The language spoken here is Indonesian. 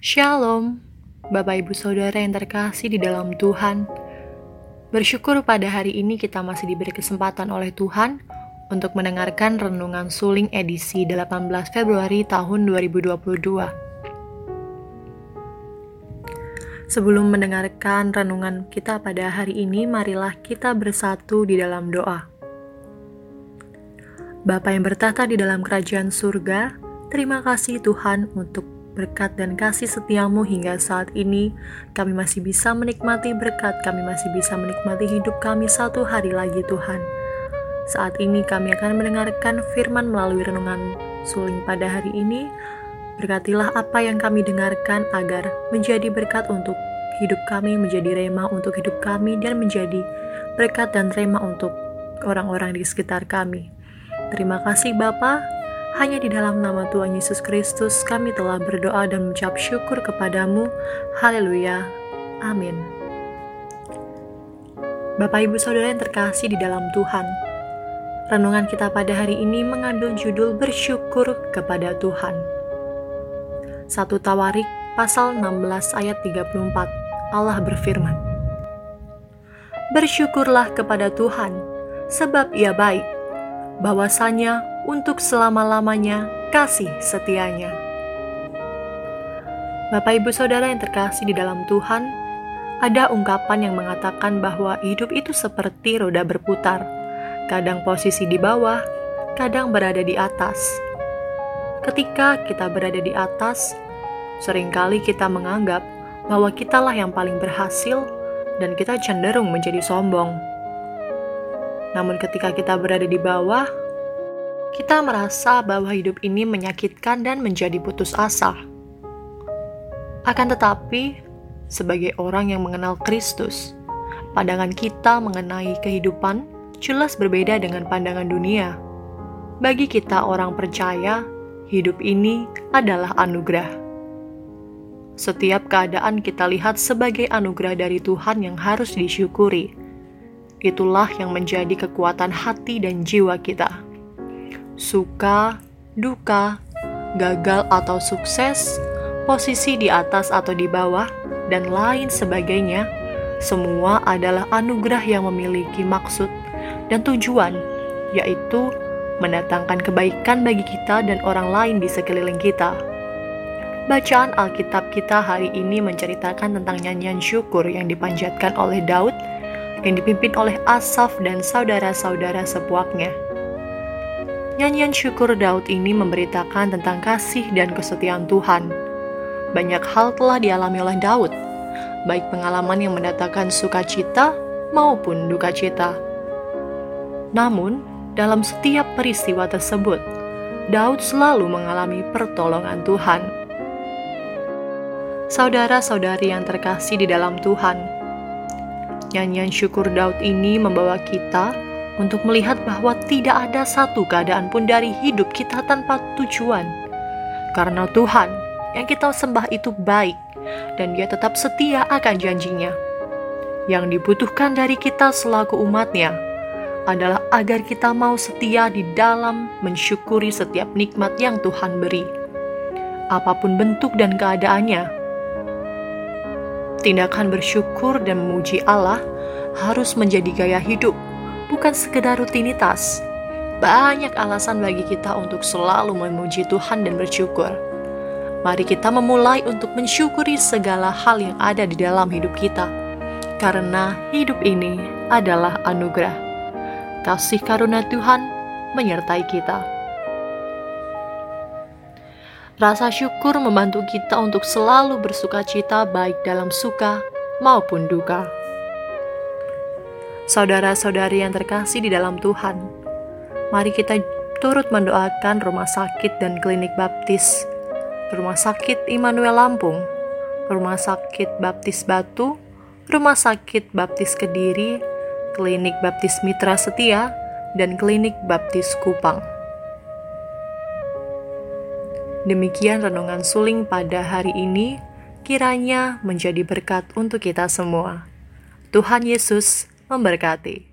Shalom, Bapak Ibu Saudara yang terkasih di dalam Tuhan. Bersyukur pada hari ini kita masih diberi kesempatan oleh Tuhan untuk mendengarkan renungan suling edisi 18 Februari tahun 2022. Sebelum mendengarkan renungan kita pada hari ini, marilah kita bersatu di dalam doa. Bapa yang bertata di dalam kerajaan surga, terima kasih Tuhan untuk berkat dan kasih setiamu hingga saat ini kami masih bisa menikmati berkat, kami masih bisa menikmati hidup kami satu hari lagi Tuhan. Saat ini kami akan mendengarkan firman melalui renungan suling pada hari ini. Berkatilah apa yang kami dengarkan agar menjadi berkat untuk hidup kami, menjadi rema untuk hidup kami, dan menjadi berkat dan rema untuk orang-orang di sekitar kami. Terima kasih Bapak, hanya di dalam nama Tuhan Yesus Kristus kami telah berdoa dan mengucap syukur kepadamu. Haleluya. Amin. Bapak Ibu Saudara yang terkasih di dalam Tuhan, renungan kita pada hari ini mengandung judul bersyukur kepada Tuhan. Satu Tawarik pasal 16 ayat 34 Allah berfirman, Bersyukurlah kepada Tuhan, sebab ia baik, bahwasanya untuk selama-lamanya kasih setianya. Bapak Ibu Saudara yang terkasih di dalam Tuhan, ada ungkapan yang mengatakan bahwa hidup itu seperti roda berputar, kadang posisi di bawah, kadang berada di atas. Ketika kita berada di atas, sering kali kita menganggap bahwa kitalah yang paling berhasil dan kita cenderung menjadi sombong. Namun ketika kita berada di bawah, kita merasa bahwa hidup ini menyakitkan dan menjadi putus asa. Akan tetapi, sebagai orang yang mengenal Kristus, pandangan kita mengenai kehidupan jelas berbeda dengan pandangan dunia. Bagi kita, orang percaya, hidup ini adalah anugerah. Setiap keadaan kita lihat sebagai anugerah dari Tuhan yang harus disyukuri. Itulah yang menjadi kekuatan hati dan jiwa kita suka, duka, gagal atau sukses, posisi di atas atau di bawah, dan lain sebagainya, semua adalah anugerah yang memiliki maksud dan tujuan, yaitu mendatangkan kebaikan bagi kita dan orang lain di sekeliling kita. Bacaan Alkitab kita hari ini menceritakan tentang nyanyian syukur yang dipanjatkan oleh Daud, yang dipimpin oleh Asaf dan saudara-saudara sepuaknya. Nyanyian syukur Daud ini memberitakan tentang kasih dan kesetiaan Tuhan. Banyak hal telah dialami oleh Daud, baik pengalaman yang mendatangkan sukacita maupun duka cita. Namun, dalam setiap peristiwa tersebut, Daud selalu mengalami pertolongan Tuhan. Saudara-saudari yang terkasih di dalam Tuhan, nyanyian syukur Daud ini membawa kita untuk melihat bahwa tidak ada satu keadaan pun dari hidup kita tanpa tujuan. Karena Tuhan yang kita sembah itu baik dan dia tetap setia akan janjinya. Yang dibutuhkan dari kita selaku umatnya adalah agar kita mau setia di dalam mensyukuri setiap nikmat yang Tuhan beri. Apa pun bentuk dan keadaannya, tindakan bersyukur dan memuji Allah harus menjadi gaya hidup bukan sekedar rutinitas. Banyak alasan bagi kita untuk selalu memuji Tuhan dan bersyukur. Mari kita memulai untuk mensyukuri segala hal yang ada di dalam hidup kita, karena hidup ini adalah anugerah. Kasih karunia Tuhan menyertai kita. Rasa syukur membantu kita untuk selalu bersuka cita, baik dalam suka maupun duka saudara-saudari yang terkasih di dalam Tuhan, mari kita turut mendoakan rumah sakit dan klinik baptis, rumah sakit Immanuel Lampung, rumah sakit baptis Batu, rumah sakit baptis Kediri, klinik baptis Mitra Setia, dan klinik baptis Kupang. Demikian renungan suling pada hari ini, kiranya menjadi berkat untuk kita semua. Tuhan Yesus memberkati.